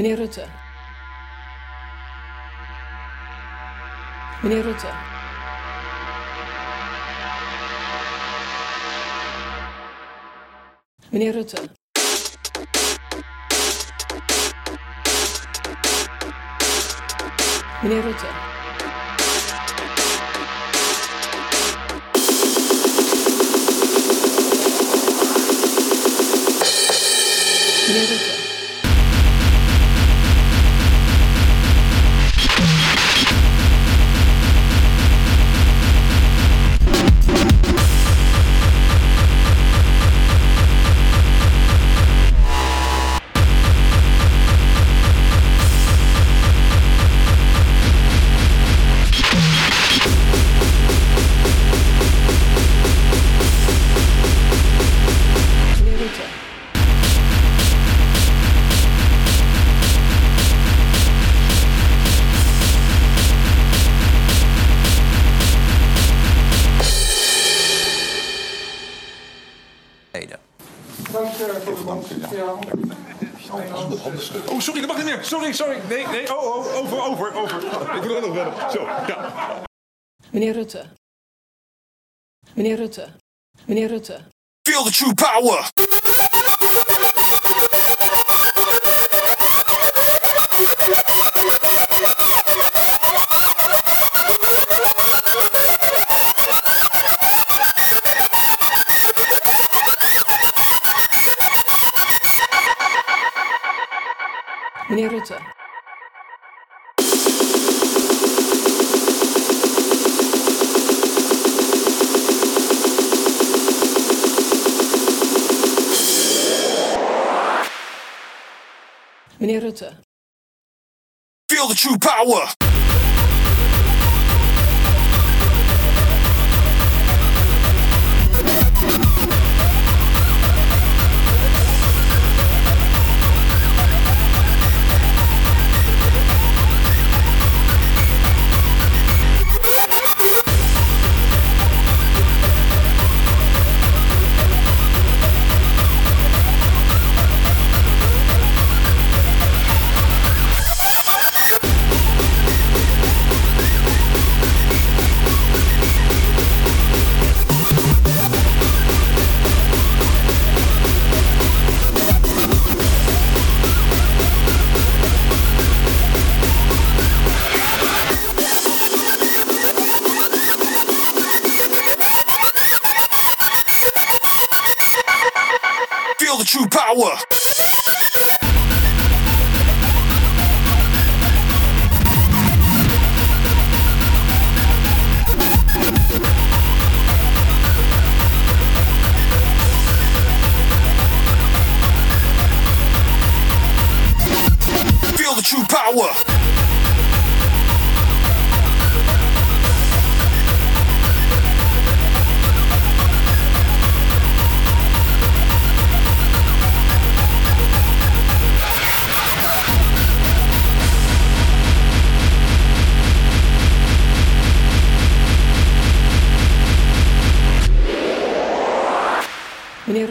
Meneer Rutte. Meneer Rutte. Meneer Rutte. Meneer Rutte. Meneer Rutte. Ja. Oh, sorry, dat mag niet meer. Sorry, sorry. Nee, nee. Oh, oh, over, over, over. Ik wil er nog verder. Zo, ja. Meneer Rutte. Meneer Rutte. Meneer Rutte. Feel the true power. Meneer Rutte. Feel the true power. Feel the true power. Feel the true power.